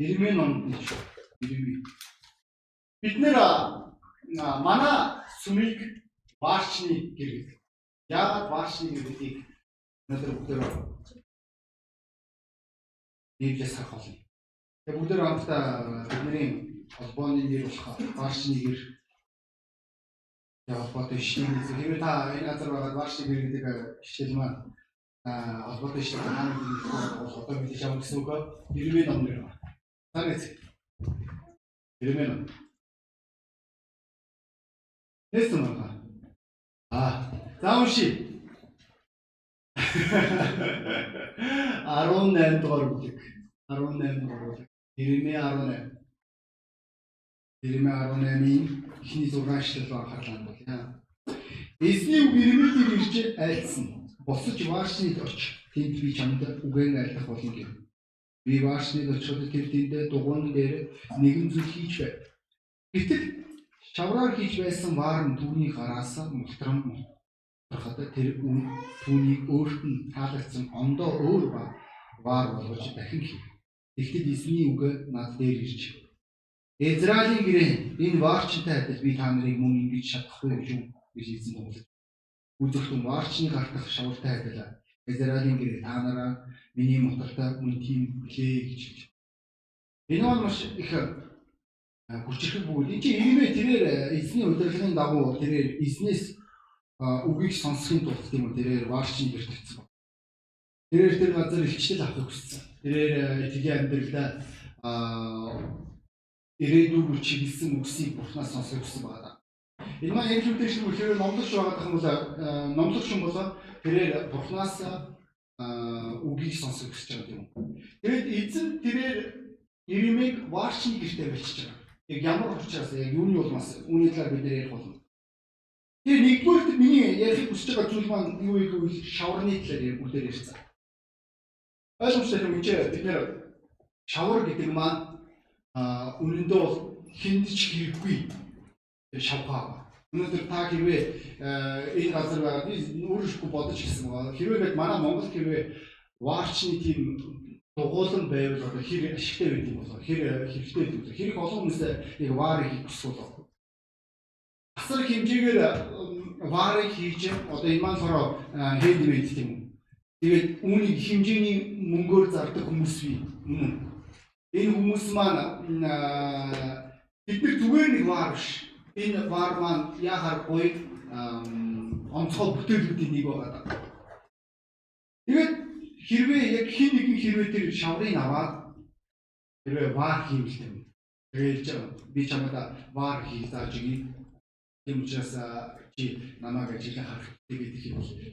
Ирмэн номд гэж ирмэн. Бид нэр манай сүмийг ваарчны гэр гэдэг. Яагаад ваарчны гэр гэдгийг өнөөдөр бүгдээр Библиэс харах болно. Тэгээ бүгдээр хамтдаа бидний холбооны нэр болох ваарчны гэр холбоотой ишлэл гэсэн. Хэрвээ та энэ газар байгаа ваарчны гэр гэдэг ишлэл маань а холбоотой ишлэл хаана гэдэг бол одоо мэдээж авах гэсэн үг. Ирмэн ном нэр байна. Санаач. Ирмэн ном. Nächste Mal. А, за унши. 18 дугаар бүлэг. 18 дугаар бүлэг. Ирмэ 18. Ирмэ 18-ийн эхний 6 эшлэл анхаарлаа бол. Эзний үг ирмэлээр ирж айлцсан. Босож Вашингтонд оч. Тэнд би чамд үгэн айлдах болно гэв. Би Вашингтонд очиход тэр тэндээ дугуйн дээр нэгэн зүйл хийж байв. Гэтэл шавраар хийж байсан ваар нь түүний гараас мултран мултрахад тэр үн түүнийг өөрт нь таалагдсан ондоо өөр ба ваар болгож дахин хийв. Тэгтэл эзний үг над дээр ирж Израилийн гэрээ энэ ваарчтай адил би та нарыг мөн ингэж чадахгүй гэж юу гэж эзэн туулж. Үзэгтэн ваарчны гартах шавартай адил Израилийн гэрээ та нараа миний мотортой мөн тийм гэлээ гэж. Энэ бол маш их хүчрэх бүгд. Энд чинь ирмэ тэрээр эзний удирдлагын дагуу тэрээр эзнээс үгийг сонсохын тулд тийм үү тэрээр ваарчны гэрт тавьсан. Тэрээр тэр газар илчлэл авахыг хүссэн. Тэрээр тгийн амьдралдаа ирээдүйг чиглэсэн үгсийг бурхнаас сонсохыг хүссэн байна. Энэ маань яг үүтэй шиг үхээр номлогч байгаа юм бол номлогч юм бол тэрээр бурхнаас үгийг сонсохыг хүсэж байгаа юм. Тэгээд эзэн тэрээр Иремиг ваарчны гэртээ бичиж байгаа. Яг ямар учраас яг юуны улмаас үүний талаар бид ярих болно. Тэгээ нэгдүгээр миний ярих хүсэж байгаа зүйл маань юу гэвэл шаврын талаар үлээр ярьцгаа. Ойлгомжтой юм чи бид нэр шавар гэдэг маань а үнэндээ бол хүнд ч хэрэггүй шавхаа. Өнөөдөр та хэрвээ энэ газар байгаа би өөрөшгүй бодож гисэн байгаа. Хэрвээ манай Монгол хэрвээ ваарчны тийм дугуулan байвал одоо хэр ашигтай байдаг болоо хэр хэрэгтэй байдаг хэрэг олон хүмүүс яг ваарыг хийх гэсэн болоо асар хэмжээгээр ваарыг хийж одоо энэ маань хороо хендмейд тийм үү тэгээд үүнийг хэмжээний мөнгөөр зардаг хүмүүс бий энэ хүмүүс маань бид нар зүгээр нэг ваар биш энэ ваар маань яхаар гоё онцгой бүтээлүүдийн нэг байгаа. Тэгээд хэрвээ яг хин нэгэн хэрвээ тэр шаврыг аваад хэрвээ вар хийвэл юм. Тэгээд би чамд вар хийж зааж өгье. Тийм учраас чи намайг ажиглах харах гэдэг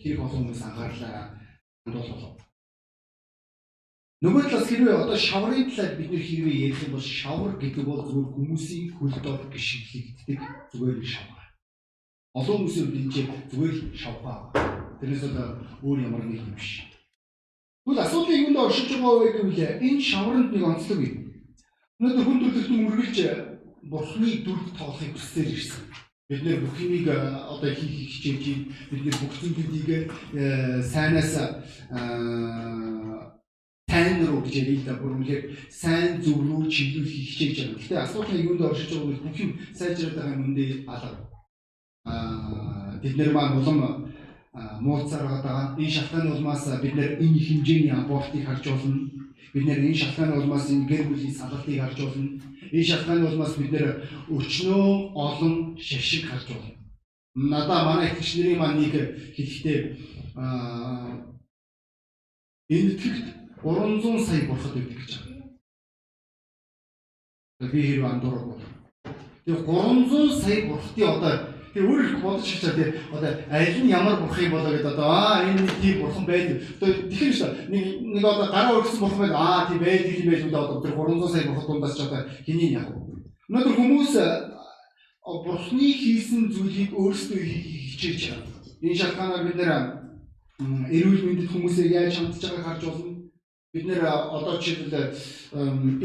хэрэг олон хүмүүс анхаарлаа хандуул болов. Нөгөө талаас хэрвээ одоо шаврын талаар бид нэр хэрвээ ярих юм бол шавар гэдэг бол зөвхөн хүмүүсийн хөлдөө гიშгэлэгддэг зүгээр шавар. Олон хүмүүсийн бид зүгээр шавхаа. Тэрнээс одоо өөр ямар нэг юм биш. Тэгвэл асуудлыг юунд оршиж байгаа вэ гэвэл энэ шавранд нэг онцлог юм. Өнөөдөр хүн төрөлхтөн үргэлж бурхны дүрд тоолохыг хүсээр ирсэн. Бид нэр бүх юмыг одоо хийх хичээж бид нэр бүх зүйлүүдийг сайнаас руу гэж ярил да бүр үнэхээр сайн зөв рүү чиглүүлэх хичээж байгаа. Гэхдээ асуудал юунд оршиж байгаа вэ? Бүх юм сайжраад байгаа юм үндэ алга. Аа бид нэр маань улам мууцаар байгаа. Энэ шалтгааны улмаас бид нэр энэ хэмжээний абортыг харж болно. Бид нэр энэ шалтгааны улмаас энэ гэр бүлийн салгалтыг харж болно. Энэ шалтгааны улмаас бид нэр өчнөө олон шашиг харж болно. Надаа манай ихчнэрийн маань нэг хэлэхдээ энэ итгэгт 300 сая бурхад өгдөг гэж байна. Би хэрэг андуурах бол. Тэгээ 300 сая бурхтын одоо Тэгээ өөр их бодож чичаа тий одоо аль нь ямар бурхан болоо гэдэг одоо аа энэ нэг тийм бурхан байдаг. Одоо тэгэхээр шүү нэг нэг одоо гараа өргөсөн бурхан байл аа тийм байдаг юм байж одоо одоо тэр 300 сая бурхан дундаас ч одоо хэний яг. Өнөөдөр хүмүүс бурхны хийсэн зүйлийг өөрсдөө хичээж байгаа. Энэ шалтгаанаар бид нэр эрүүл мэндэд хүмүүсээ яаж хандж байгааг харж болно. Бид нэр одоо жишээлбэл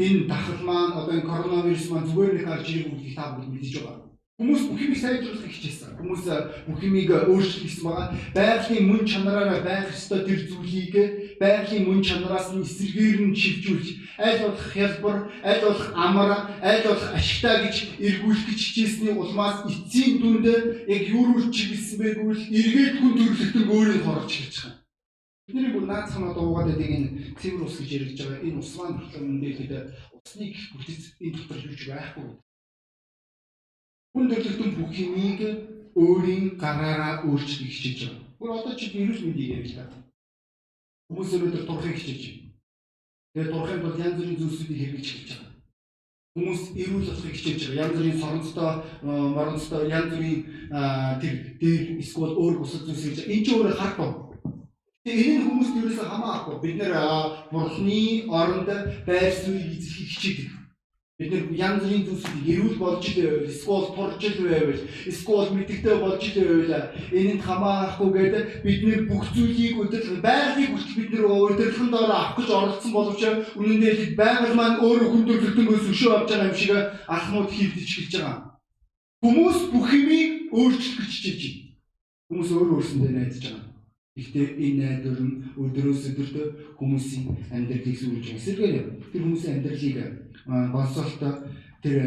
энэ дахал маань одоо энэ коронавирус маань зүгээр нэг гарч ирэх үгийг та бүгд мэдэж байгаа Хүмүүс бүх юмыг сайжруулах хичээсэн. Хүмүүс бүх юмыг өөрчлөх гэсэн байгаа. Байгалийн мөн чанараараа байх ёстой тэр зүйлийг байгалийн мөн чанараас нь эсэргээр нь шивжүүлж, аль болох хялбар, аль болох амар, аль болох ашигтай гэж эргүүлэх гэж хичээсний улмаас эцсийн дүнд яг юу руу чиглэсэн байгүй л эргээд хүн төрлөختөн өөрийг хорж хэлж байгаа. Бидний бүр наад санаа дуугаад байдаг энэ цэвэр ус гэж яригдж байгаа. Энэ ус маань болохоор үнэхээр усны бүтэц энэ дотор юу ч байхгүй Хүн төрлөختөн бүх юмыг өөрийн гараараа өөрчлөх хичээж байгаа. Бүр одоо чи вирус мэдийг ярил та. Хүмүүс өнөөдөр турхыг хичээж байна. Тэгээд турхын бол янз бүрийн зүйлсүүдийг хэрэгжиж хэлж байгаа. Хүмүүс эрүүл болохыг хичээж байгаа. Янз бүрийн соронцтой, моронцтой, янз бүрийн тэр дээр эсвэл өөр бусад зүйлс хийж байгаа. Энд чинь өөрөө харт байна. Энэ хүмүүст ерөөсөө хамаахгүй. Бид нэр бурхны оронд байр суурийг эзлэхийг хичээдэг. Бид нэр янз бүрийн зүйлсийг эрүүл болж л байвал, эсвэл турж л байвал, эсвэл мэдэгтэй болж л байвал энэнд хамаахгүй гэдэг бид нэр бүх зүйлийг өдөрлөх байгалыг хүртэл бид нэр өдөрлөхөн доор авах гэж оролцсон боловч үнэн дээр байгаль маань өөрөө хүндрэлтэнгөөс өшөө авч байгаа юм шиг алхмууд хийгдэж эхэлж байгаа. Хүмүүс бүх юмыг өөрчлөх гэж хичээж байна. Хүмүүс өөрөө өөрсөндөө найдаж байгаа. Гэхдээ энэ найдвар нь өдрөөс өдөрт хүмүүсийн амьдралыг сүрүүлж байгаа. Сэргээр тэр хүмүүсийн амьдралыг болсолт тэр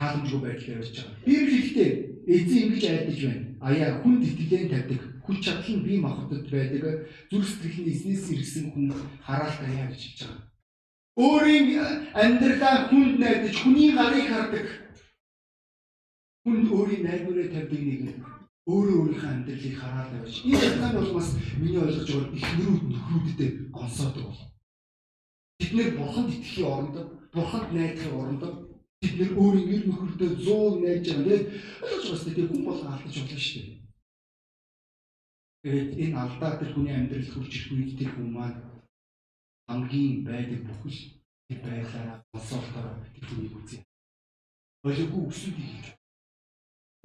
халамжгүй байдлаар явж байгаа. Библи хэлэхдээ эзэн ингэж айлдаж байна. Аяа хүнд итгэлэн тавьдаг. Хүч чадал нь бие махбодод байдаг. Зүрх сэтгэлийн эзнээс ирсэн хүн хараалт аяа гэж хэлж байгаа. Өөрийн амьдралаа хүнд найдаж хүний гарыг хардаг. Хүнд өөрийн найдварыг тавьдаг нэг өөрөө өөрийнхөө амьдралыг хараад байж. Энэ ялгаан бол бас миний ойлгож байгаа ихнэрүүд нөхрүүдэд гонсоодог бол. Бид нэр бурханд итгэхийн оронд бурханд найдахын оронд бид нэр өөрийн нэр нөхөртөө 100 найж байгаа тийм байгаа шүү дээ хүн бол алдаж болно шүү дээ. Тэгээд энэ алдаа тэр хүний амьдрал хурж ирэх үед тэр хүн маань хамгийн байдаг бүхэл тэр байдлаараа болсоолтоор тэр хүнийг үзье. Ойлгохгүй өсөлтийг хийж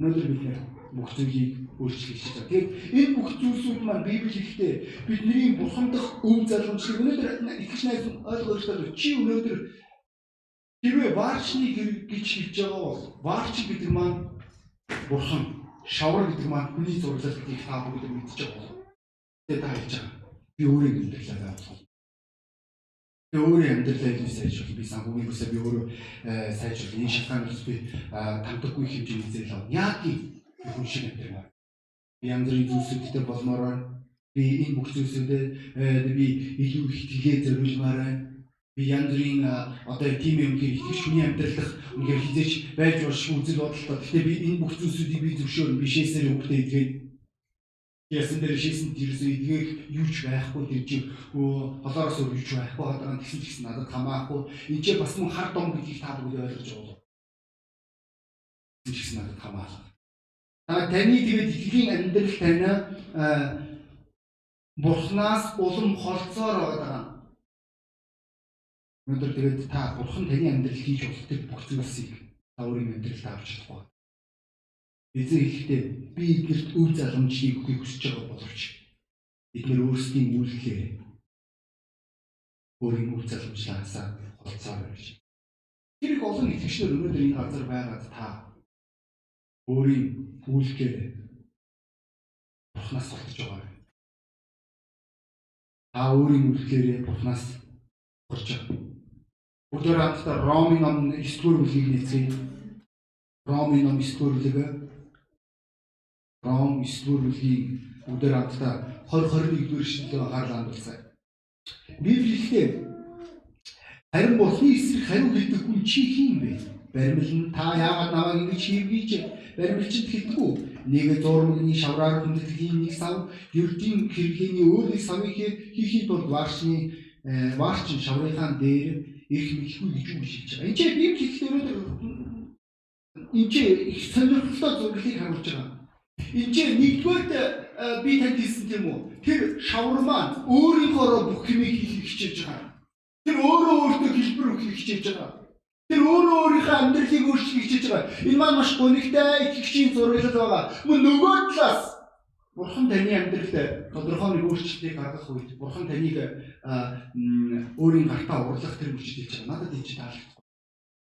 Өнөөдөр бид нэр бүх зүйлийг өөрчлөх гэж байна. Тэгээд энэ бүх зүйлсүүд маань Библи хэлэхдээ бидний бурхандах өв залгамжлыг өнөөдөр итгэж найз хэрэгтэй. Чи өнөөдөр хэрвээ ваарчны гэж хэлж байгаа бол ваарч гэдэг маань бурхан, шавар гэдэг маань хүний зурлалтыг та бүгд мэдчихэж байгаа. Тэгээд та хэлж байгаа. Би өөрийн амьдралаа ойлгох. Би өөрийн амьдралаа илүү сайжруулах, би санхүүгийн бүсээ би өөрөө э, сайжруулах, энэ шалтгаанаас би тамдаггүй хэмжээний зээл авах. Ийм хүн шиг амьдрал. Би янз бүрийн зүйлсүүдтэй болмоор байна. Би энэ бүх зүйлсүүдэд э, би илүү их тгээ зориулмаар байна. Би янз бүрийн одоо тийм юм гээд итгэж хүний амьдрал дах үнээр хизээч байж болшгүй үзэл бодолтой. Гэхдээ би энэ бүх зүйлсүүдийг би зөвшөөрн бишээсээр үгтэй идгээд Ясан дээр шийсэн тэрс эдгэх юу ч байхгүй тэр чи холоороос өөр юу ч байхгүй хадагаа тэгсэн тэгсэн надад хамаахгүй энэ ч бас мөн хар дом гэдгийг та бүгд ойлгож байгаа. Тэгсэн надад хамаалаа. Та таны тэгээд итгэлийн амьдрал тань Бурханаас улам холцоор байгаа. Өнөөдөр тэгээд та Бурхан таны амьдрал хийж болдог бүх зүйлсийг та өөрийн амьдралд авч чадахгүй. Эзэн хэлэхдээ би эдгэрт үр заламжийг өгөхийг хүсэж байгаа боловч бид нэр өөрсдийн үйлдэлээр өөрийн үр заламжлаасаа холцоо байж. Тэр их олон итгэгчнэр өнөөдөр энэ газар байгаад та өөрийн үйлдэлээр Бурханаас холтож байгаа. Та өөрийн үйлдэлээр Бурханаас холж байгаа. Бүгдээр хамтдаа Ромын ном 9 дугаар бүлгийг нэцгээе. Ромын ном 9 дугаар бүлэг Ром 9 дугаар бүлгийн бүгдээр хамтдаа 20 21 дугаар эшлэлээр анхаарал хандуулсан. Библиэлд харин бурхны эсрэг хариу хэлдэг хүн чи хин бэ? Баримл нь та яагаад намайг ингэж хийвгийч баримлчд хэлдэггүй. Нэг зурмагны шавраар хүндэтгэлийн нэг сав, ердийн хэрэглээний өөр нэг савыг хийхин тулд варшны варчин шаврынхаа дээр ирэх мэдэхгүй гэж үг шилж байгаа. Энд чинь Библи хэлдэг өнөөдөр энэ чинь их сонирхолтой зөвлөлийг харуулж байгаа. Энд чинь нэгдүгээрт би танд хэлсэн тийм үү? Тэр шавар маань өөрийнхоороо бүх юмыг хийх хичээж байгаа. Тэр өөрөө өөртөө хэлбэр өгөх хичээж байгаа. Тэр өөрөө өөрийнхөө амьдралыг өөрчлөх хичээж байгаа. Энэ маань маш гонигтай итгэгчийн зураглал байгаа. Мөн нөгөө талаас Бурхан таны амьдралд тодорхой нэг өөрчлөлтийг гаргах үед Бурхан таныг өөрийн гартаа урлах тэр хүчтэй хийж байгаа. Надад энэ чинь таалагдсан.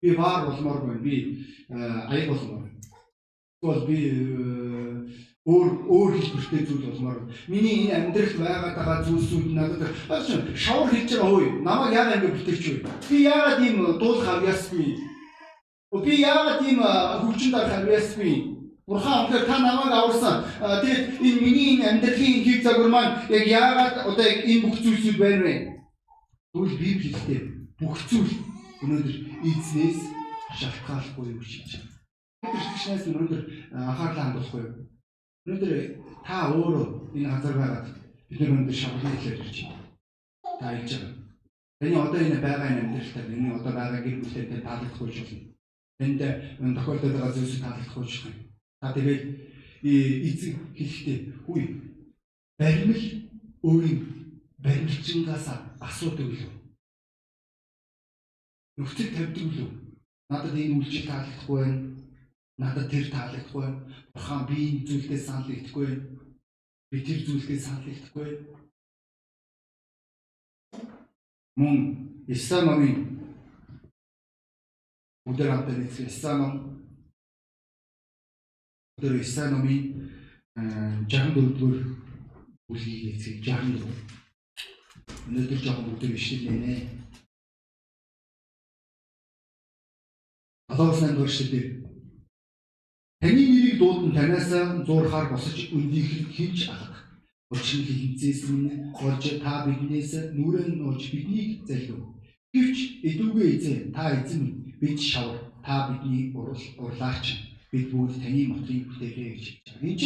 Би баар болмоор байна. Би аяг болмоор. Тэгвэл би өөр өөр хэлбэртэй зүйл болмоор миний энэ амьдралд байгаад байгаа зүйлсүүд надад баасан шавар хийж байгаа хөөе намайг яагаад ингэ бүтээч вэ би яагаад ийм дуулах авьяасгүй би яагаад ийм хөгжин дарах авьяасгүй Бурхан өнөхөр та намайг аварсан. Тэгээд энэ миний энэ амьдралын хийг загвар маань яг яагаад одоо яг энэ бүх зүйлсүүд байна вэ? Тэгвэл Библи хэлдэг бүх зүйл өнөөдөр эзнээс шалтгааллахгүй гэж байна. Christianээс өнөөдөр анхаарлаа хандуулахгүй юу? Өнөөдөр та өөрөө энэ газар байгаад бид нар өнөөдөр шавхны хэлээр ирж байна. Та хэлж байгаа. Таны одоо энэ байгаа энэ амьдралтай энэ одоо байгаа гэр бүлтэй таалагдахгүй ч болно. Энд энэ тохиолдод байгаа зүйлс таалагдахгүй ч болно. Та тэгээд эзэн хэлэхдээ хүй баримл өөрийн баримлчингаас асуудаг үлээ. Нөхцөл тавьдаг үлээ. Надад энэ үйлчлэл таалагдахгүй байна. Надад тэр таалагдахгүй. Бурхан би энэ зүйлдээ санал байна. Би тэр зүйлдээ санал байна. Мөн Исаи номын өдөр нэгтгэх Исаи ном Тэр Исаи номын 64 дугаар бүлгийг эцэг 64. Өнөөдөр жоохон бүгд бишлэнэ. Алаас нэг өршөлтэй. Таны нэрийг дуудан танаас зуурхаар босож өндийг хинж алга. Нь хинцээс минь болж та биднээс нүрэн нууж биднийг залхив. Гэвч эдүүгээ эзэн та эзэн бид шавар та бидний урлаач бид бүгд таны мотыг бүтээлээ гэж хэлж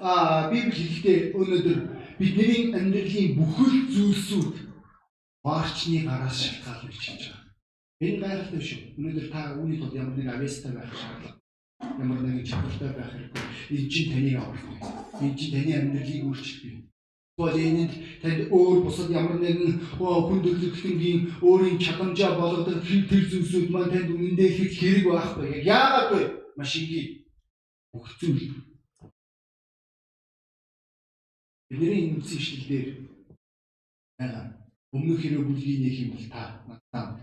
байгаа. Энд чинь Библи хэлэхдээ өнөөдөр бидний амьдралын бүхэл зүйлсүүд варчны гараас шалтгаалж хэлж байгаа. Энэ гайхалтай шүү. Өнөөдөр та үүний тулд ямар нэг авьяастай байх шаардлага ямар нэгэн чадвартай байх хэрэгтэй. Энэ чинь таныг аврах. Энэ чинь таны амьдралыг өөрчилдөг. Бол энэнд танд өөр бусад ямар нэгэн хүндрэлтэнгийн өөрийн чадамжаа болгодог тэр зүйлсүүд маань танд үнэндээ их хэрэг байхгүй. Яагаад вэ? машингийн бүх зүйл бидний энэ үсэн ишлэлээр байгаа өмнөх хэрэг бүлгийн нэг юм бол та надад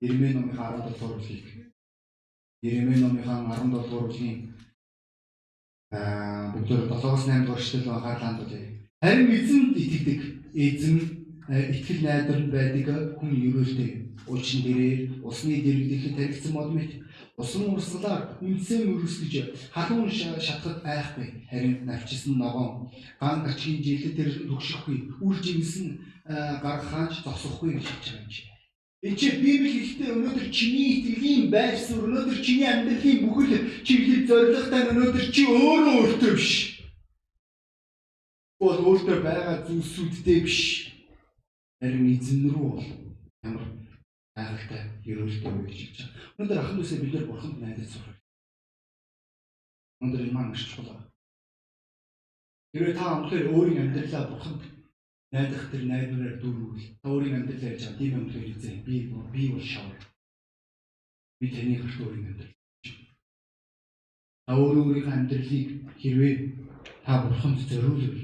Ирмэ номын 17 дугаар бүлгийг Ирмэ номын 17 дугаар бүлгийн аа бүгд 7-8 дугаар ишлэл анхаарлаа хандуулъя. Харин эзэнд итгэдэг эзэн итгэл найдвар байдаг хүн ерөөлтэй. Учир нь дээрээ усны дэргэдэхэд таригдсан мод мэт Усан урсгалаар үнсэн өргөсгөж халуун шатхад айхгүй харин навчсан ногоон ган гачгийн жилд тэр төгшөхгүй үл жимсэн гаргахаач зогсохгүй гэж хэлж байгаа юм чи. Чи Библи хэлэхдээ өнөөдөр чиний итгэлийн байр суурь өнөөдөр чиний амьдралын бүхэл чиглэл зорилготой өнөөдөр чи өөрөө өөртөө биш. Бол өөртөө байгаа зүйлсүүдтэй биш. Харин эзэн рүү бол ямар гайхалтай ерөөлтэй хэлж байгаа. Өнөөдөр ахын үсээ бид нар бурханд найдаж сурах. Өнөөдөр маш чухал байна. Хэрвээ та өнөхөр өөрийн амьдралаа бурханд найдах тэр найдвараар дүүрвэл өөрийн амьдралаа ярьж байгаа тийм өнөхөр эзэн би би бол шавар. Би таны гэрт өөрийн амьдрал. Та өөрөө өөрийнхөө амьдралыг хэрвээ та бурханд зориулвал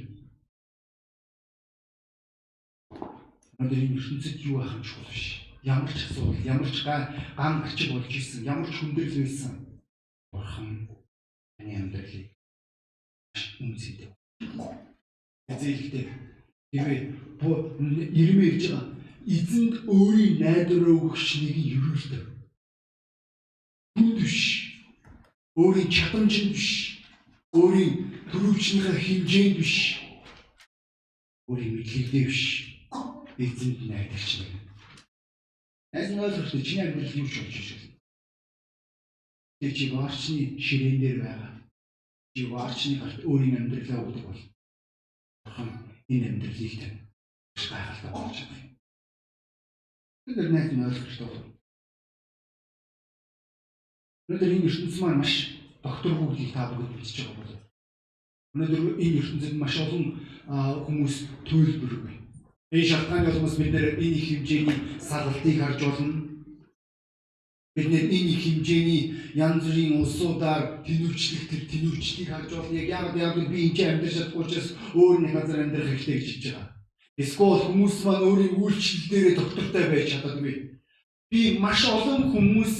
Өнөөдөр энэ ертөнцид юу ахын чухал биш ямар ч асуудал, ямар ч ган гарчиг болж исэн, ямар ч хүндрэл байсан бурхан таны амьдралыг үнцэдэг. Эзэлхтэй тэрвээ ирмэ гэж байгаа эзэнд өөрийн найдвараа нэг ерөөлтэй. Түнд биш. Өөрийн чадамжинд биш. Өөрийн төрөвчнийхээ хинжээнд биш. Өөрийн мэдлэгдээ биш. Эзэнд найдагч нэг Найз нь ойлгохтой чиний амьдрал юу ч болж шүү. Тэр чи варчны ширээн дээр байгаа. Чи варчны гарт өөрийн амьдралаа өгдөг бол. Бурхан энэ амьдралыг тань гайхалтай болж байгаа юм. Тэр найз нь ойлгохтой. Өнөөдөр энэ ертөнцийн маань маш доктор бүгдийг та бүгд бичиж байгаа бол. Өнөөдөр энэ ертөнцид маш олон хүмүүс төлөвлөрөв Энэ шалтгааны улмаас бид нэр энэ их хэмжээний салгалтыг харж болно. Бид нэр энэ их хэмжээний янз бүрийн улсуудаар тэнүүрчлэх тэр тэнүүрчлийг харж болно. Яг яагаад яагаад би энэ амьдрах чадахгүй учраас өөр нэг газар амьдрах хэрэгтэй гэж хэлж байгаа. Эсвэл хүмүүс маань өөрийн үйлчлэл дээрээ доктортой байж чаддаггүй. Би маш олон хүмүүс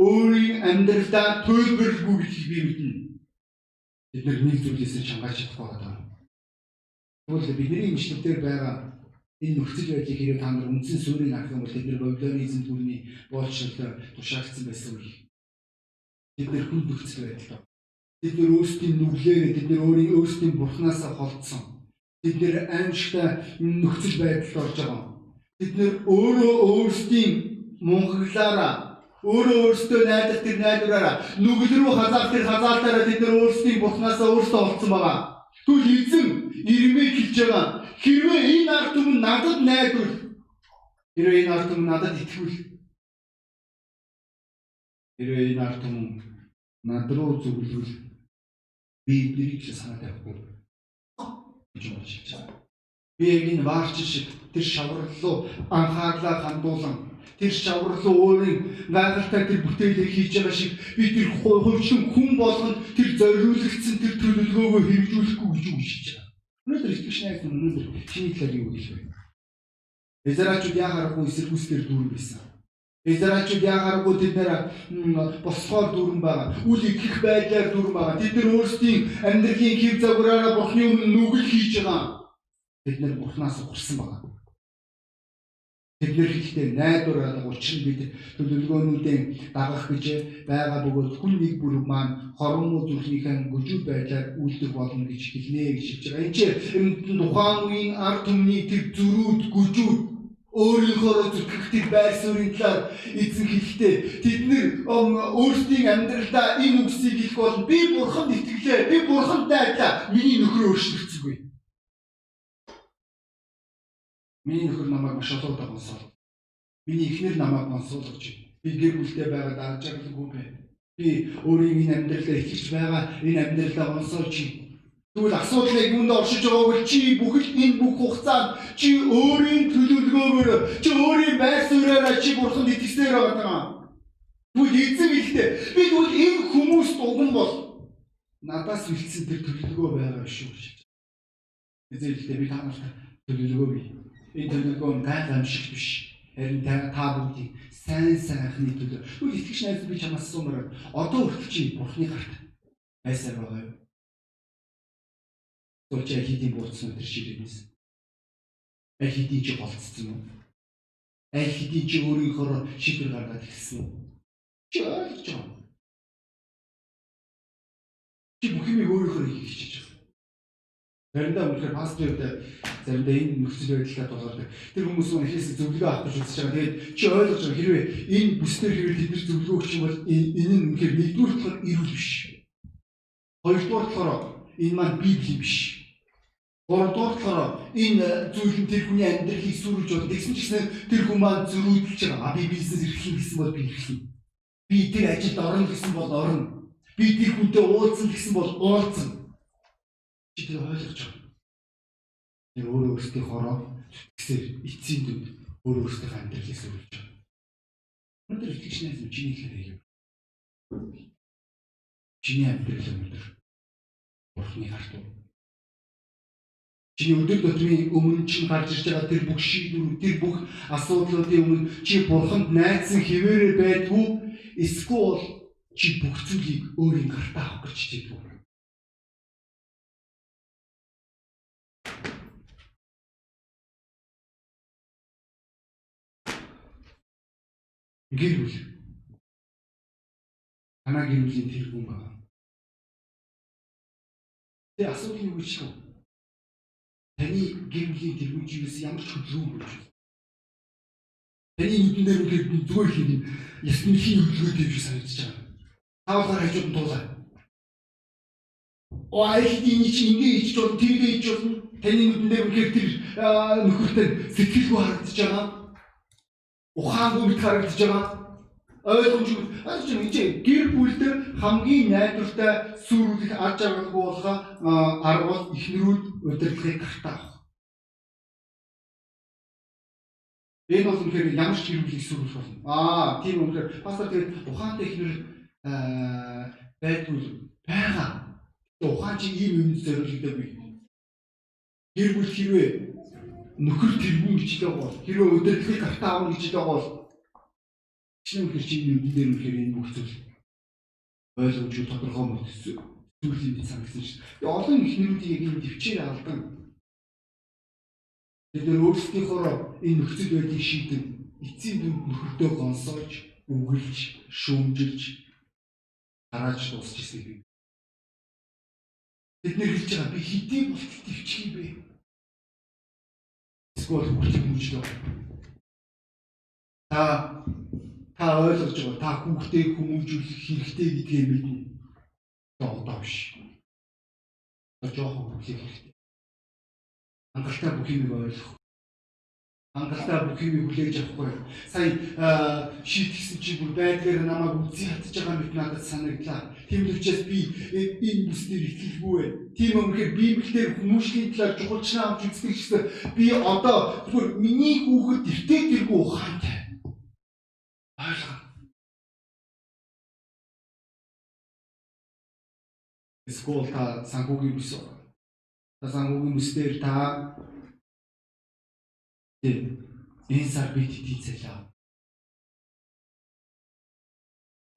өөрийн амьдралдаа төлбөрлгүй гэдгийг би мэднэ. Бид нэг зүйлээс чангааж чадахгүй байна. Тэгвэл бидний имчнэлээр байгаа энэ нөхцөл байдлыг хэрэг та нар үндсэн суурийг харах юм бол бид нар Бабилонизм түүний боолчлол тушаагдсан байсан үе. Бид нар хүн нөхцөл байдал. Бид нар өөрсдийн нүглээрээ бид нар өөрийн өөрсдийн бурхнаас холдсон. Бид нар аимшигтай нөхцөл байдалд орж байгаа. Бид нар өөрөө өөрсдийн мунхаглаараа өөрөө өөрсдөө найдах тэр найдвараараа нүгэл рүү хазаах тэр хазаалтаараа бид нар өөрсдийн бурхнаасаа өөрсдөө олцсон байгаа. Тэгвэл эзэн ирмээ хэлж байгаа. Хэрвээ энэ ард түмэн надад найдвар хэрвээ энэ ард түмэн надад итгүүл хэрвээ энэ ард түмэн над руу зөвлөвөл би эднийг ч санаа тавихгүй гэж бодож байна. Би яг энэ ваарч шиг тэр шаврал руу анхаарлаа хандуулан тэр шавар руу өөрийн гайхалтай тэр бүтээлийг хийж байгаа шиг би тэр хувьчин хүн болгонд тэр зориулагдсан тэр төлөвлөгөөгөө хэрэгжүүлэхгүй гэж үгшиж байгаа. Өнөөдөр итгэж найз өнөөдөр чиний талаар юу гэж байна? Израильчууд яхаарахгүй эсэргүүцлэр дүүрэн байсан. Израильчууд яхаарахгүй тэд нэр босгоор дүүрэн байгаа. Үл итгэх байдлаар дүүрэн байгаа. Тэд нар өөрсдийн амьдралын хэв загвараараа Бурхны өмнө нүгэл хийж байгаа. Тэд нар Бурхнаас ухарсан байгаа. Тэдгээр хэлтэй найдвар алга учир бид төлөвлөгөөнүүдийн дагах гэж байгаа бөгөөд хүн нэг бүр маань хорон муу зүрхнийхэн гүжил байдлаар үйлдэх болно гэж хэлнэ гэж хэлж байгаа. Энд чинь тухайн үеийн ард түмний тэр зөрүүд гүжүүд өөрийнхөө зүтгэх тэр байр суурийн талаар эзэн хэлэхдээ тэд нэр өөрсдийн амьдралдаа энэ үгсийг хэлэх бол би бурханд итгэлээ би бурханд дайдлаа миний нөхөр өөрчлөгдсөнгүй Миний нөхөр намайг маш олон удаа гонсоо. Миний эхнэр намайг гонсуулгаж байна. Би гэр бүлтэй байгаад арж агалгүй байна. Би өөрийн энэ амьдралаа итгэж байгаа энэ амьдралаа гонсоолж байна. Тэгвэл асуудлыг юунд оршиж байгааг чи бүхэл энэ бүх хугацаанд чи өөрийн төлөвлөгөөгөөр чи өөрийн байр суурьаараа чи бурханд итгэснээр байгаа. Тэгвэл эзэн ихтэй би тэгвэл энэ хүмүүс дуган бол надаас үлдсэн тэр төлөвлөгөө байгаа шүү гэж. Эзэн ихтэй би та нарт төлөвлөгөө бий энэ төлөвлөгөө нь гайхамшиг биш. Харин та бүгдийг сайн сайхны төлөө. Үгүй итгэж найз би чамаас асуумаар одоо хүртэл чи Бурхны гарт байсаар байгаа юу? Зөвч хэдийн буурсан өдр ширээс. Аль хэдийн чи голцсон юм? Аль хэдийн чи өөрийнхөө шийдвэр гаргаад үү? Чи ойлгож байгаа. Чи бүх юм өөрийнхөө хийх гэж байна. Заримдаа үнэхээр пасторууд заримдаа энэ нөхцөл байдлаа тулгардаг. Тэр хүмүүс ихээс зөвлөгөө авах гэж үзэж байгаа. Тэгээд чи ойлгож байгаа хэрвээ энэ бүснэр хэрвээ тэд нар зөвлөгөө өгч юм бол энэ нь үнэхээр нэгдүгээр болохоор эрүүл биш. Хоёрдугаар болохоор энэ маань библи биш. Гуравдугаар болохоор энэ зүйл нь тэр хүний амьдралыг сүрүүлж бол тэгсэн ч гэсэн тэр хүн маань зөрүүдэлж байгаа. Би бизнес эрхлэх гэсэн бол би эрхлэх. Би тэр ажилд орно гэсэн бол орно. Би тэр хүнтэй уулзсан гэсэн бол уулзсан чи тэр ойлгож байгаа. Тэр өөрөө өөрсдийн хороо гэсээр эцсийн дүнд өөрөө өөрсдийн амьдралыг сүрүүлж байгаа. Өнөөдөр итгэж найз минь чиний хэлээр юм. Чиний амьдрал өнөөдөр Бурхны харт уу? Чиний өдөр өдрийн өмнө чинь гарч ирж байгаа тэр бүх шийдвэрүүд, тэр бүх асуудлуудын өмнө чи Бурханд найдсан хിവэрэ байдгүй эсвэл чи бүх зүйлийг өөрийн гартаа авах гэж чийдгүй. гэр бүл. Танаа гэр бүлийн тэр хүн байна. Тэгээ асуудал юу гэж вэ? Таны тэр хүн чигээс ямар ч хөдөлгөөн болж байна. Таны нүдэн дээр үнээр зүгээр хийх ясны хин хөдөлгөөтэй биш санагдаж байгаа. Таавар хажууд нь туулаа. Оо айхдийн чи ингэ ичж бол тэргээ ичж бол таны нүдэн дээр үнээр тэр нөхөртэй сэтгэлгүй харагдаж байгаа ухаангүй мэт харагдаж байгаа. Ойлгомжгүй. Ажиж энэ гэр бүлдэр хамгийн найдвартай сүрүүлэх аж аргалгүй болгоо арга бол ихнэрүүд удирдлагыг гартаа авах. Энэ бол үнэхээр ямар ч гэр бүлийг сүрүүлэх болно. Аа, тийм үнэхээр пастор тэгээд ухаантай ихнэр байдгүй байгаа. Ухаан чи ийм юм зориулдаг. Гэр бүл хэрвээ нөхөр тэргүүн гэж байгаа бол хэрвээ удирдлагыг гартаа авах гэж байгаа бол Чиний үнээр чи энэ үдэн дээр үнээр энэ бүх зүйл ойлгомжгүй тодорхой мөн зүйлийг би санагдсан шүү. Тэгээ олон ихнэрүүдийг яг энэ төвчээр алдан. Тэгэхээр өөрсдийнхөө энэ нөхцөл байдлыг шийдэн эцсийн дүнд нөхөртөө гонсоож, үгэлж, шүүмжилж гарааж дуусчихсан юм. Бид нэр хэлж байгаа би хэдий болтол төвчих юм бэ? Эсвэл хүртэл мөчлөө. Та та ойлгож байгаа та хүүхдээ хүмүүжүүлэх хэрэгтэй гэдгээ мэднэ. Одоо биш. Жоохон бүхийг хэрэгтэй. Хангалттай бүх юм ойлгох. Хангалттай бүх юм хүлээж авахгүй. Сая шийтгсэн чи бүр байдгаар намайг үзий хатж байгаа мэт надад санагдлаа. Тийм учраас би энэ бүснээр итгэлгүй байна. Тийм өмнөхөр Библиэлд хүмүүшлийн талаар чухалчнаа авч үздэг гэсэн би одоо зүгээр миний хүүхэд тэртээ тэргүй ухаантай. Ойлгоо. Эсвэл та санхүүгийн бүс. Та санхүүгийн бүсдэр та энэ сар бид хэдий цалаа.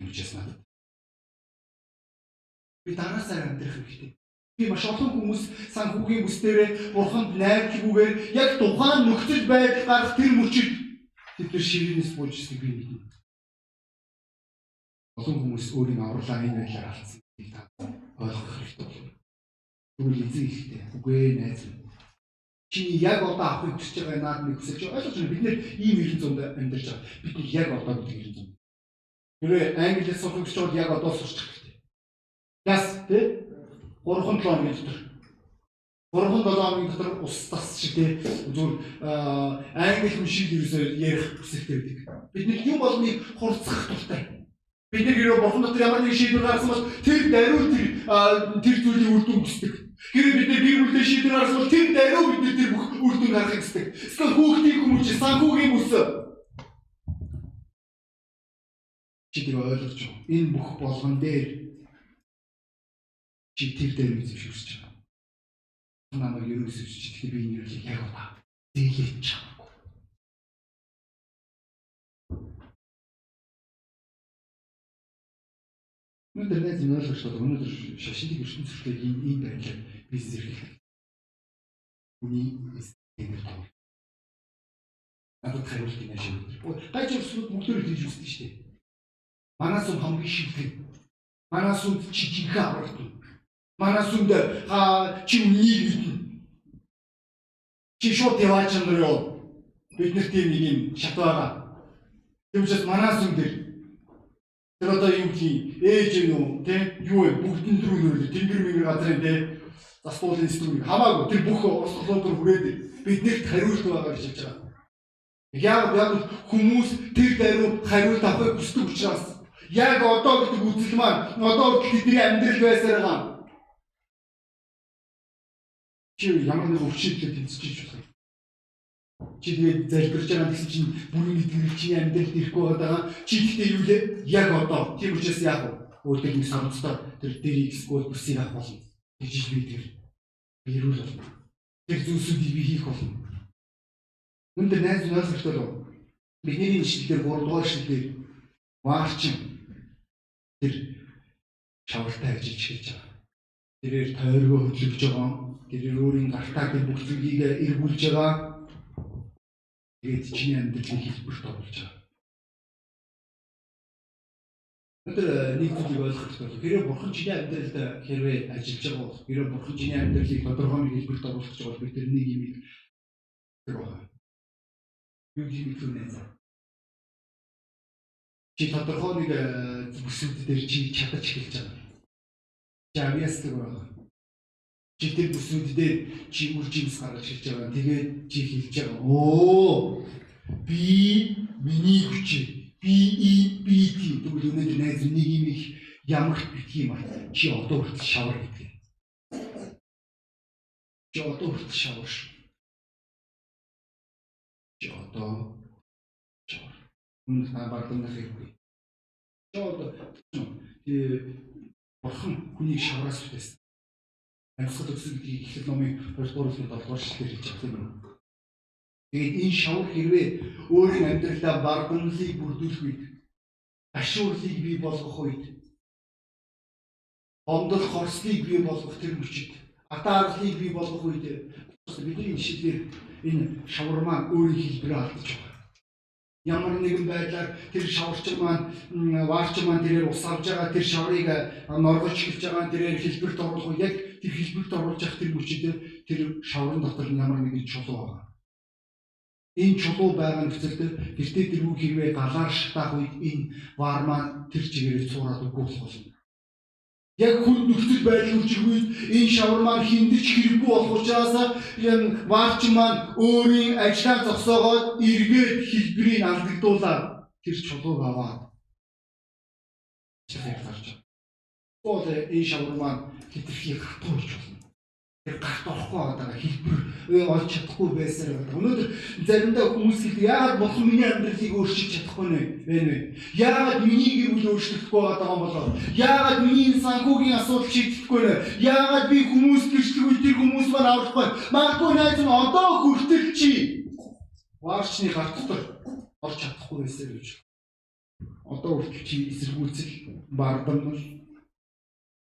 Юучээс надад. Би дараа сар амьдрах хэрэгтэй. Би маш олон хүмүүс санхүүгийн бүсдэрээ бурханд найрлгүйгээр яг тухайн нөхцөл байдал гарах тэр мөчид тэд нар ширээс бууж ирснийг би мэднэ. Олон хүмүүс өөрийн авралаа энэ байдлаар алдсан та ойлгох хэрэгтэй болно. Тэгвэл эзэн ихтэй. Үгүй ээ найз минь. Чиний яг одоо авахыг хүсэж байгаа наад нэг хүсэж. Ойлгож байна. Бид нэр ийм эрен зунд амьдарч байгаа. Бид яг одоо гэдэг эрен зунд. Тэрээ англиас сурах гэж бол яг одоо сурчих хэрэгтэй. Яс тий? 3-7 хоногийн дотор 3-7 хоногийн дотор ус тас шиг тий зүгээр англи хүн шиг ерөөсөө ярих хүсэлтэй байдаг. Бид нэг юм болгоныг хурцгах туфтай. Бид нэг хэрэг бурхан дотор ямар нэг шийдвэр гаргасан бол тэр даруй тэр тэр зүйлийн үр дүн хүсдэг. Хэрэг бид нэг бүлийн шийдвэр гаргасан бол тэр даруй бид тэр бүх үр дүн гаргахыг хүсдэг. Эсвэл хүүхдийн хүмүүж санхүүгийн бүс чи тэр ойлгож байгаа. Энэ бүх болгон дээр чи тэр дээр үзэвшүүлж байгаа. Намайг юу гэсэн чи тэгэхээр би энэ яг удаа зээлж чам. Өнөөдөр найз нь ойлгож бол өнөөдөр шашиныг ертөнц зөвхөн ийм ийм байдлаар бизнес эрхлэх. Үний эсгээр тав. Надад хариулт юм шиг. Гайч өсвөд бүгдөө хийж үзсэн шүү дээ. Манаас нь хамгийн шилдэг. Манаас нь чи жинхэнэ аврагдана. Манаас нь ха чи үнийг мэднэ. Чи шууд яваач нар юу? Бид нар тийм нэг юм шат байгаа. Тийм учраас манаас нь дээр Тэр одоо юу гэх ээж юм уу те юу вэ бүгдэн дөрөв нөрөө тэнгэр мэнгэр газрын те застуулын струг хамаагүй тэр бүх ослолоор хүрээд биднэрт хариулт байгаа гэж хэлж байгаа. Яг яг хүмүүс тэр даруй хариулт авахыг хүсдэг учраас яг одоо гэдэг үзэл маань одоо бидний амьдрал байсаар байгаа. Чи ямар нэг өвчтөлөд тэнцэж байна. Чи тэгээд залбирч байгаа гэсэн чинь бүрийн итгэл чиний амьдралд ирэхгүй байгаа. Чи гэхдээ юу лээ? Яг одоо тийм учраас яг өөртөө нэг сонцтой тэр дэрийг эсвэл бүсийг авах болно. Тэгж би тэр бирүүл болно. Тэр зүйлсүүдийг би хийх болно. Өндөр найз ойлгох болов. Бидний ишлэлээр 3 дугаар ишлэлээр ваарчин тэр шавартай ажиллаж хэлж байгаа. Тэрээр тойргоо хөдлөж байгаа. Тэрээр өөрийн гартаа тэр бүх зүйлийг эргүүлж байгаа Тэгээд чиний амьдралын хэлбэрт оруулж байгаа. Өнөөдөр э, нэг зүйлийг ойлгох хэрэгтэй. Хэрэв бурхан чиний амьдралд хэрвээ ажиллаж байгаа бол хэрэв бурхан чиний амьдралыг тодорхой нэг хэлбэрт оруулах гэж бол бид тэр нэг юм байна. Юу юм хэлэх вэ? Чи тодорхой нэг бүсүүд дээр чи чадаж эхэлж байгаа. Чи авьяасдаг байна. Тэр бүсүүд дээр чи үр жимс гаргаж ирж байгаа. Тэгээд чи хэлж байгаа. Оо би миний хүч би и би тийм тэгвэл өнөөдөр найз нэг юм их ямарч битгий юм аа. Чи одоо хүртэл шавар гэдэг. Чи одоо хүртэл шавар шүү. Чи одоо шавар. Үнэ та бардамнах хэрэггүй. Чи одоо тий бурхан хүнийг шавраас бүтээсэн амьсгал өссөн гэдгийг ихлэх номын 2 дугаар бүлгийн 7 дугаар шүлгээр хэлж байгаа юм. Тэгээд энэ шавар хэрвээ өөрийн амьдралдаа бардамлыг бүрдүүлэх үед ашуурлыг бий болгох үед ондол хорслыг бий болгох тэр мөчид атаарлыг бий болгох үед бидний ишлэлээр энэ шавар маань өөрийн хэлбэрээ алдаж байгаа. Ямар нэгэн байдлаар тэр шаварчин маань ваарчин маань тэрээр ус авж байгаа тэр шаврыг норгож эхэлж байгаа тэрээр хэлбэрт оруулах яг тэр хэлбэрт оруулж явах тэр мөчид тэр шаврын дотор ямар нэгэн чулуу байгаа. Энэ чулуу байгаа нөхцөлд гэртээ тэр үг хэрвээ галаар шатаах үед энэ ваар маань тэр чигээрээ цуураад үгүй болох болно. Яг хүн нөхцөл байдал үржигүйд энэ шавар маань хиндэж хэрэггүй болох учраас энэ ваарч маань өөрийн ажлаа зогсоогоод эргээд хэлбэрийг алдагдуулаад тэр чулууг аваад чигээр гарч. Бол энэ шавар маань хитрхийг хатуулж болно тэр гарт орохгүй байгаа хэлбэр олж чадахгүй байсаар байна. Өнөөдөр заримдаа хүмүүс хэлдэг яагаад бурхан миний амьдралыг өөрчилж чадахгүй нэ вэ вэ? Яагаад миний гэр бүл өөрчлөгдөхгүй байгаа юм болоо? Яагаад миний санхүүгийн асуудал шийдэхгүй нэ? Яагаад би хүмүүс гэрчлэгүй тэр хүмүүс маань аврахгүй? Магадгүй найз нь одоо хүртэл чи ваарчны гарт дотор орж чадахгүй байсаар гэж. Одоо хүртэл чи эсэргүүцэл бардамнал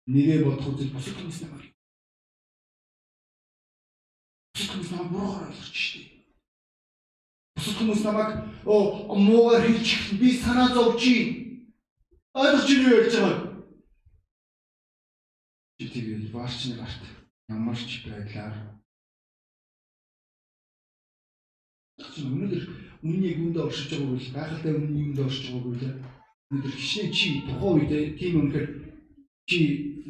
нэрээ бодох үзэл босох хүмүүс намайг Бусад хүмүүс намайг буруугаар ойлгож штеп. Бусад хүмүүс намайг оо муугаар хэлчих би санаа зовж юм. Ойлгож юу ярьж байгаа. Чи тэгээд ваарчны гарт ямар ч байдлаар өнөөдөр үннийг үндэ оршиж байгаа бол гайхалтай үнний үндэ оршиж байгаа бол өнөөдөр хичнээн чи тухайн үед тийм үнэхээр чи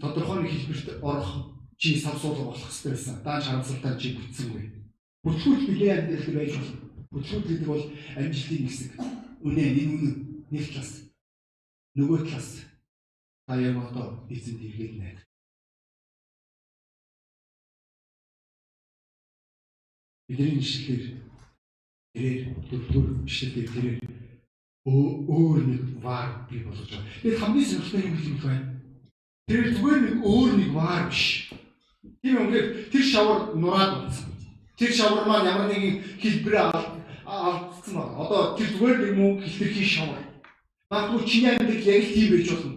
тодорхой нэг хэлбэрт орох чи савсуулга болох хэрэгтэй байсан. Даан харамсалтай чи бүтсэнгүй. Бүтлгүүл билээ амьдрал байж болно. Бүтлгүүл гэдэг бол амжилтын хэсэг. Үнэ энэ үнэ нэг талаас. Нөгөө талаас та яг одоо эзэнд иргээд найд. Бидний ишлэлээр тэрээр дөрөвдүгээр ишлэлээр тэрээр өөр нэг вар бий болгож байгаа. Тэгээд хамгийн сонирхолтой юм хэлэх байна. Тэр зүгээр нэг өөр нэг вар биш. Тийм үнээр тэр шавар нураад унтсан. Тэр шавар маань ямар нэгэн хэлбэрээ алдсан байна. Одоо тэр зүгээр нэг мөн хилтерхий шавар. Магадгүй чиний амьдрал яг л тийм байж болно.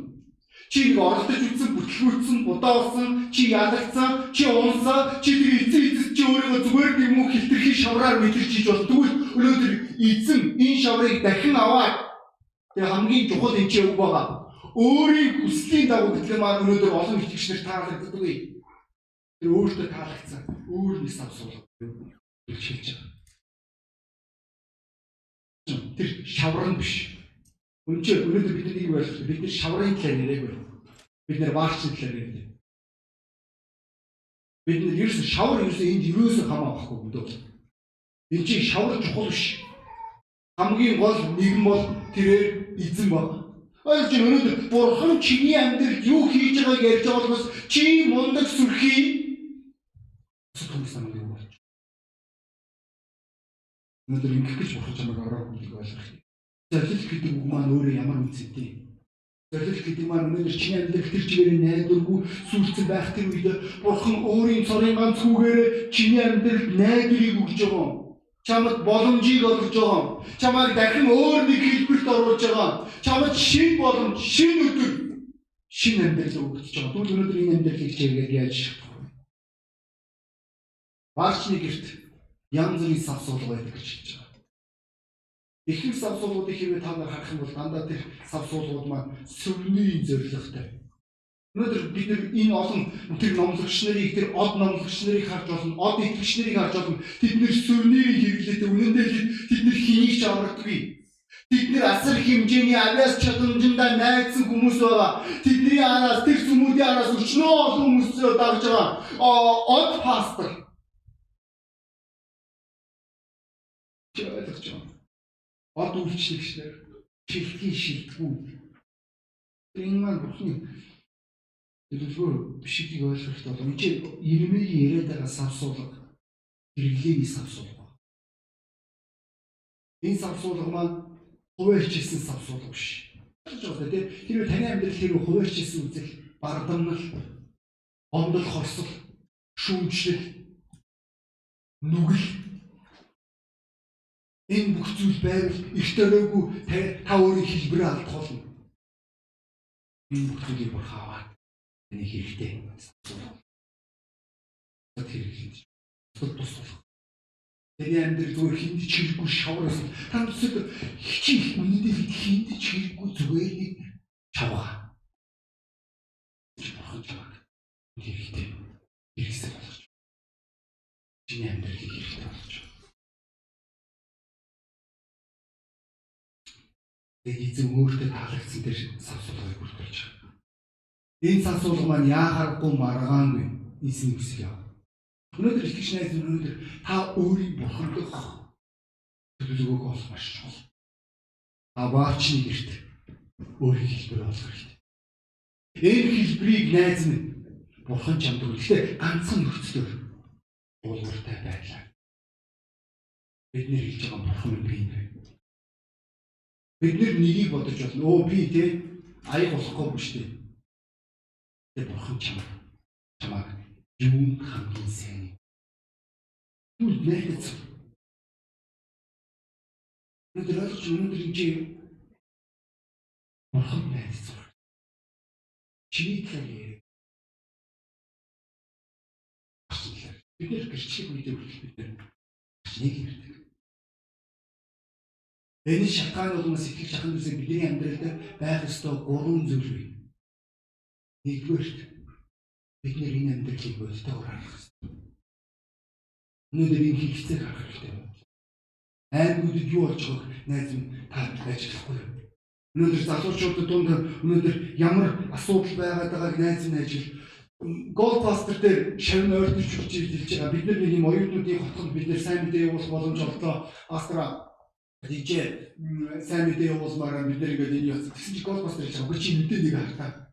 Чи нэг оролдож үтсэн, бүтлгүүцсэн, будааболсон, чи ядагцсан, чи унсан, чи тэр эзэн эзэс чи өөрийгөө зүгээр нэг мөн хилтерхий шавраар мэдэрч хийж болно. Тэгвэл өнөөдөр эзэн энэ шаврыг дахин аваад тэгээ хамгийн чухал энэ ч үг байгаа. Өөрийн хүслийн дагуу гэтэл маань өнөөдөр олон итгэгчнэр таалагддаг үе. Тэр өөртөө таалагдсан өөр нэг сав суулга хэлж байгаа. Тэр шавар нь биш. Өнчөө өнөөдөр бид нэг байх бид нар шаврын талаар яриаг байна. Бид нар ваарчны талаар ярьдаг. Бид нар ерөөс шавар ерөөс энд ерөөс хамаа авахгүй өдөө. Энд чинь шавар чухал биш. Хамгийн гол нэгэн бол тэрээр эзэн байна. Ойлгож байна өнөөдөр бурхан чиний амьдралд юу хийж байгааг ярьж байгаа болохоос чи мундаг сүрхий намайг юу болж. Өнөөдөр ингэх гэж бурхан чамайг ороо хүлээг ойлгох. Зорилт гэдэг үг маань өөрөө ямар үнцэнтэй. Зорилт гэдэг маань өнөөдөр чиний амьдрал тэр чигээр найдваргүй сүрцэн байх тэр үед бурхан өөрийн цорын ганц хүүгээр чиний амьдралд найдварыг өгж байгаа юм чамд боломжийг олгож байгаа. Чамайг дахин өөр нэг хэлбэрт оруулж байгаа. Чамд шин боломж, шин өдөр, шин амьдрал өгч байгаа. Тэгвэл өнөөдөр энэ амьдралыг чигээр яаж Баарчны герт янз бүрийн савсуулга байдаг гэж хэлж байгаа. Ихэнх савсуулгуудыг хэрвээ та нар харах юм бол дандаа тэр савсуулгууд маань сүрний зорилготой. Өнөөдөр бид нар энэ олон тэр номлогч нарыг тэр од номлогч нарыг харж болно, од итгэгч нарыг харж болно. Тэд нэр сүрнийг хэрэглэдэг. Үнэн дээр тэд нэр хэнийг ч аврагдаггүй. Тэд нэр асар хэмжээний авиас чадамжиндаа найдсан хүмүүс байгаа. Тэдний араас тэр сүмүүдийн араас өчнөө олон хүмүүс дагж байгаа. Од пастор Чи ойлгож байна. Од үйлчлэгчнэр шилтгийн шилтгүү. Энэ маань бүхний төлөвлөгөө бишгийг ойлгохт бол энэ Ирмегийн яриад байгаа савсуулга хэрэглээний савсуулга. Энэ савсуулга маань хуваарчилсан савсуулга биш. Тэр таны амьдрал хэрэг хуваарчилсан үзэл, бардамнал, ондол хорсол, шүүмжлэл, нүгэл Энэ бүх зүйл байвал эрт өрөөгүй та өөрийн хэлбэрээ алдах болно. Энэ бүхнийг бүр хаваад энэ хэрэгтэй. Хэрэгтэй. Тот тусах. Тэний амьдрал зүгээр хинд чирэггүй шавраас та төсөд хичээх үнэндээ хинд чирэггүй зүгээр нэг чавга. Бурхан чавга. Хэрэгтэй. Хэрэгсэл болгож. Чиний амьдралыг хэрэгтэй болгож. Тэгээд эзэн өөртөө таалагдсан дээр савсуулгыг бүртгүүлж байгаа. Энэ савсуулга маань яахааргүй маргаангүй эзэн хүсэл яв. Өнөөдөр итгэж найз өнөөдөр та өөрийн бурхандах төлөвлөгөөг олох маш чухал. Та баачны гэрт өөрийн хэлбэр олох хэрэгтэй. Энэ хэлбэрийг найз минь бурхан чамд өгөлтэй ганцхан нөхцлөөр уулгартай байлаа. Бид нэр хэлж байгаа бурхан минь би нэ Бид нэр нэгийг бодож байна. Өө би те аяг болохгүй биш те. Тэ бурхан чамд чамаг юун хамгийн сайн. Түл нэгц. Ойлгож өнөөдөр энэ бурхан найз. Чиний талаар. Бид нэр гэрчлэх хүртэл бид нэг ярьдаг. Энэ шалтгаан бол сэтгэл шахам гэсэн бидний амьдралд байх ёстой гурван зүйл бий. Нэгдүгээрт бид нэр энэ амьдралыг болтойгоор харах хэрэгтэй. Өнөөдөр энэ хэрэгцээг харах хэрэгтэй. Аймагуудад юу болж байгааг найз минь та ажиллахгүй юу? Өнөөдөр залуучуудад дунд өнөөдөр ямар асуудал байгаад байгааг найз минь ажил Голдпастер дээр шавны ойртож хүч хэлж байгаа. Бид нар нэг юм оюутнуудын хотод бид нэр сайн мэдээ явуулах боломж олдлоо. Астра Тэгжээ сайн мэдээ явуулмаар бид нэр ингээд энэ яц. Тэгсэн чи Ghostbuster гэж байгаа. Чи мэдээ нэг хартаа.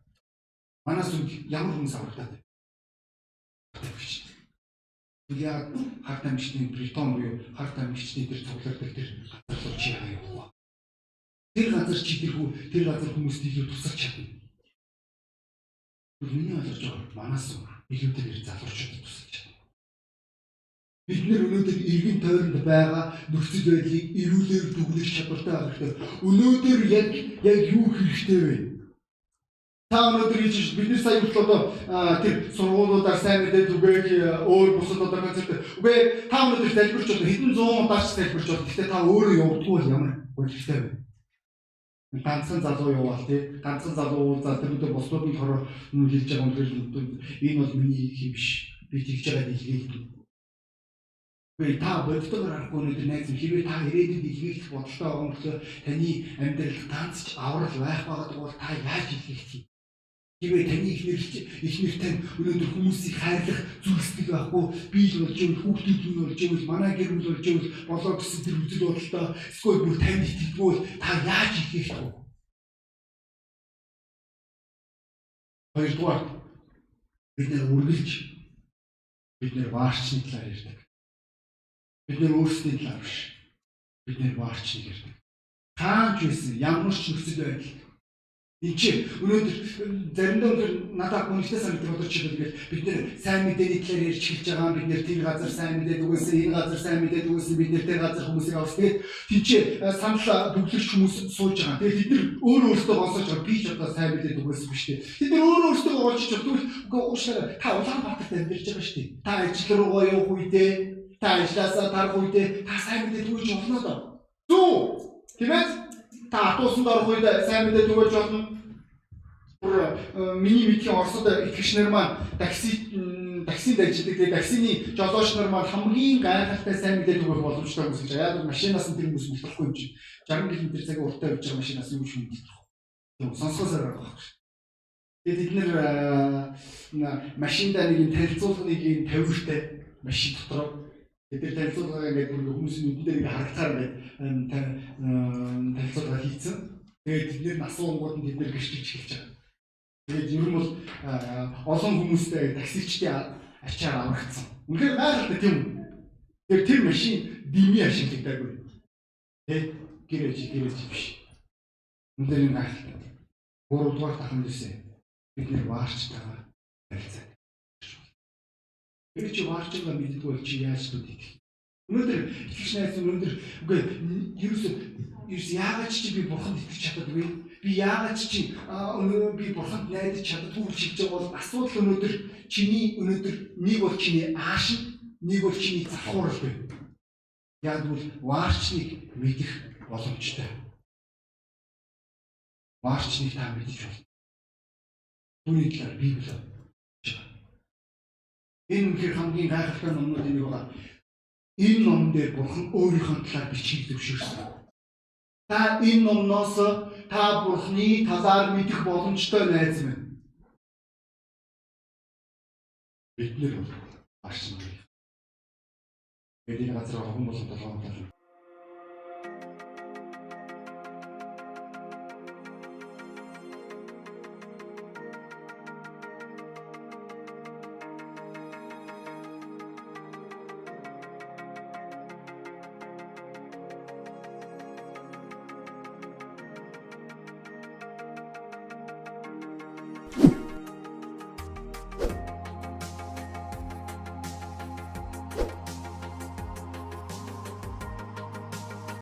Манаас үг ямар хүмүүс аврагдаад байна. Яг хартаа мичний Бритон буюу хартаа мичний дээр цуглардаг тэр газар руу чи яа яваа. Тэр газар чи тэр хүү тэр газар хүмүүст илүү тусалж чадна. Миний ойлгож байгаа манаас илүү тэр залуучууд тусалж чадна. Бид нэр өнөөдөр иргэн тойронд байгаа нөхцөл байдлыг эрүүлэр дүгнэх чадвартай байх хэрэгтэй. Өнөөдөр яг яг юу хэрэгтэй вэ? Та өнөөдөр хийж бидний сая хүртэл одоо тэр сургуулиудаар сайн мэдээ түгээх өөр бусад одоо концерт. Үгүй та өнөөдөр залбирч одоо хэдэн зуун удаач залбирч байна. Гэхдээ та өөрөө явдггүй бол ямар болчихтой вэ? ганцхан залуу яваал тий ганцхан залуу уулзаад тэр өдөр бослуудын хороо хэлж байгаа юм тэр энэ бол миний хийх юм биш би тэгж байгаа дэлхийг Гэхдээ та бодтойгоор харахгүй өнөөдөр найз хэрвээ та ирээдүйд илгээх бодолтой байгаа бол таны амьдрал ганц ч аврал байх байгаад бол та яаж илгээх вэ? Хэрвээ таны ихнэр ихнэр тань өнөөдөр хүмүүсийг хайрлах зүрхсэтгэл байхгүй бие л болж ивэл хүүхдүүд нь болж ивэл манай гэр бүл болж ивэл болоо гэсэн тэр үзэл бодолтой эсвэл бүр танд итгэдэггүй та яаж илгээх вэ? Хоёрдугаар бид нэр үргэлж бид нэр ваарчны талаар ярьдаг. Бид нэр өөрсдийн талаар биш. Бид нэр баарч нэгэрдэг. Тааж байсан ямар ч нөхцөл байдал Энд чи өнөөдөр заримдаа өнөөдөр надад үнэхтэй санагддаг бодож чиглэл бид нэр сайн мэдээний талаар ярьж эхэлж байгаа бид нэр тэр газар сайн мэдээд үгүйсэн энэ газар сайн мэдээд үгүйсэн бид нэр тэр газар хүмүүсийг авах тэгээд тийч санал бүглэгч хүмүүс сууж байгаа. Тэгээд бид нэр өөр өөртөө гонсож байгаа би ч одоо сайн мэдээд үгүйсэн биш үү. Бид нэр өөр өөртөө гонсож байгаа. Үгүй уушаа та Улаанбаатарт амьдарч байгаа шүү дээ. Та ажил руугаа явах үедээ та ажилласаа тарах үедээ та сайн мэдээ түгэж болно доо. Зүү. Тийм ээ? Та атуусанд орох үед сайн мэдээ түгэж болно. Бүр э, миний мэдхийн Оросд итгэгчнэр маань такси таксид ажилладаг. Тэгээ таксины жолооч нар маань хамгийн гайхалтай сайн мэдээ түгэх боломжтой хүмүүс гэж. Яг машинаас нь тэр хүмүүс мэдхгүй юм чинь. 60 км цагийн уртаа явж байгаа машинаас юм шиг мэддэг. Тийм сонсгосоор байгаа байна. Тэгээд бид нэр машиндаа нэг юм танилцуулгыг юм тавиуртай машин дотор Бид нар танилцуулга ингээд бүр хүмүүсийн нүдэн дээр ингээд харагдахаар ингээд танилцуулга хийцэн. Тэгээд тэд нэр асуунгууд нь тэд нэр гэрчилж эхэлж байгаа. Тэгээд ер нь бол олон хүмүүстэй таксичдын ачаар аврагдсан. Үнэхээр гайхалтай тийм үү? Тэр тэр машин дими ашиглагдаагүй. Тэ гэрэж гэрэж биш. Үнэхээр гайхалтай. Гуравдугаар таханд үсэ бид нэр ваарч байгаа харилцаа. Тэр чи ваарчгаа мэддэггүй бол чи яаж мэдэх? Өнөөдөр итгэж найз өнөөдөр үгүй ерөөсөө ерөөс яагаад чи би бурханд итгэж чаддаггүй? би яагаад чи өнөө би бурханд найдаж чаддгүй гэж хэлж байгаа бол асуудал өнөөдөр чиний өнөөдөр нэг бол чиний ааш нэг бол чиний завхуурал байна. Яг бол ваарчныг мэдэх боломжтой. Ваарчныг та мэдэж болно. Түүний талаар Библи Энэ үнэхээр хамгийн гайхалтай номнуудын нэг байгаа. Энэ ном дээр Бурхан өөрийнхөө талаар бичиг зөвшөөрсөн. Та энэ номноос та Бурханы талаар мэдэх боломжтой найз минь. Бид нэр бол арч нар. Бидний газар хогон болон толгойн тал